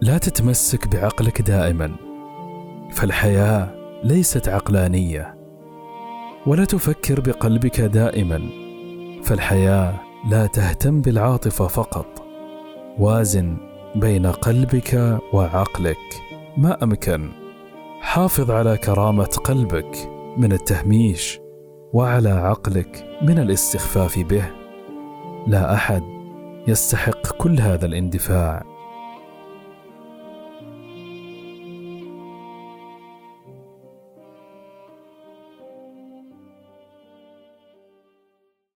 لا تتمسك بعقلك دائما فالحياة ليست عقلانية ولا تفكر بقلبك دائما فالحياة لا تهتم بالعاطفة فقط. وازن بين قلبك وعقلك. ما أمكن؟ حافظ على كرامة قلبك من التهميش وعلى عقلك من الاستخفاف به. لا أحد يستحق كل هذا الاندفاع.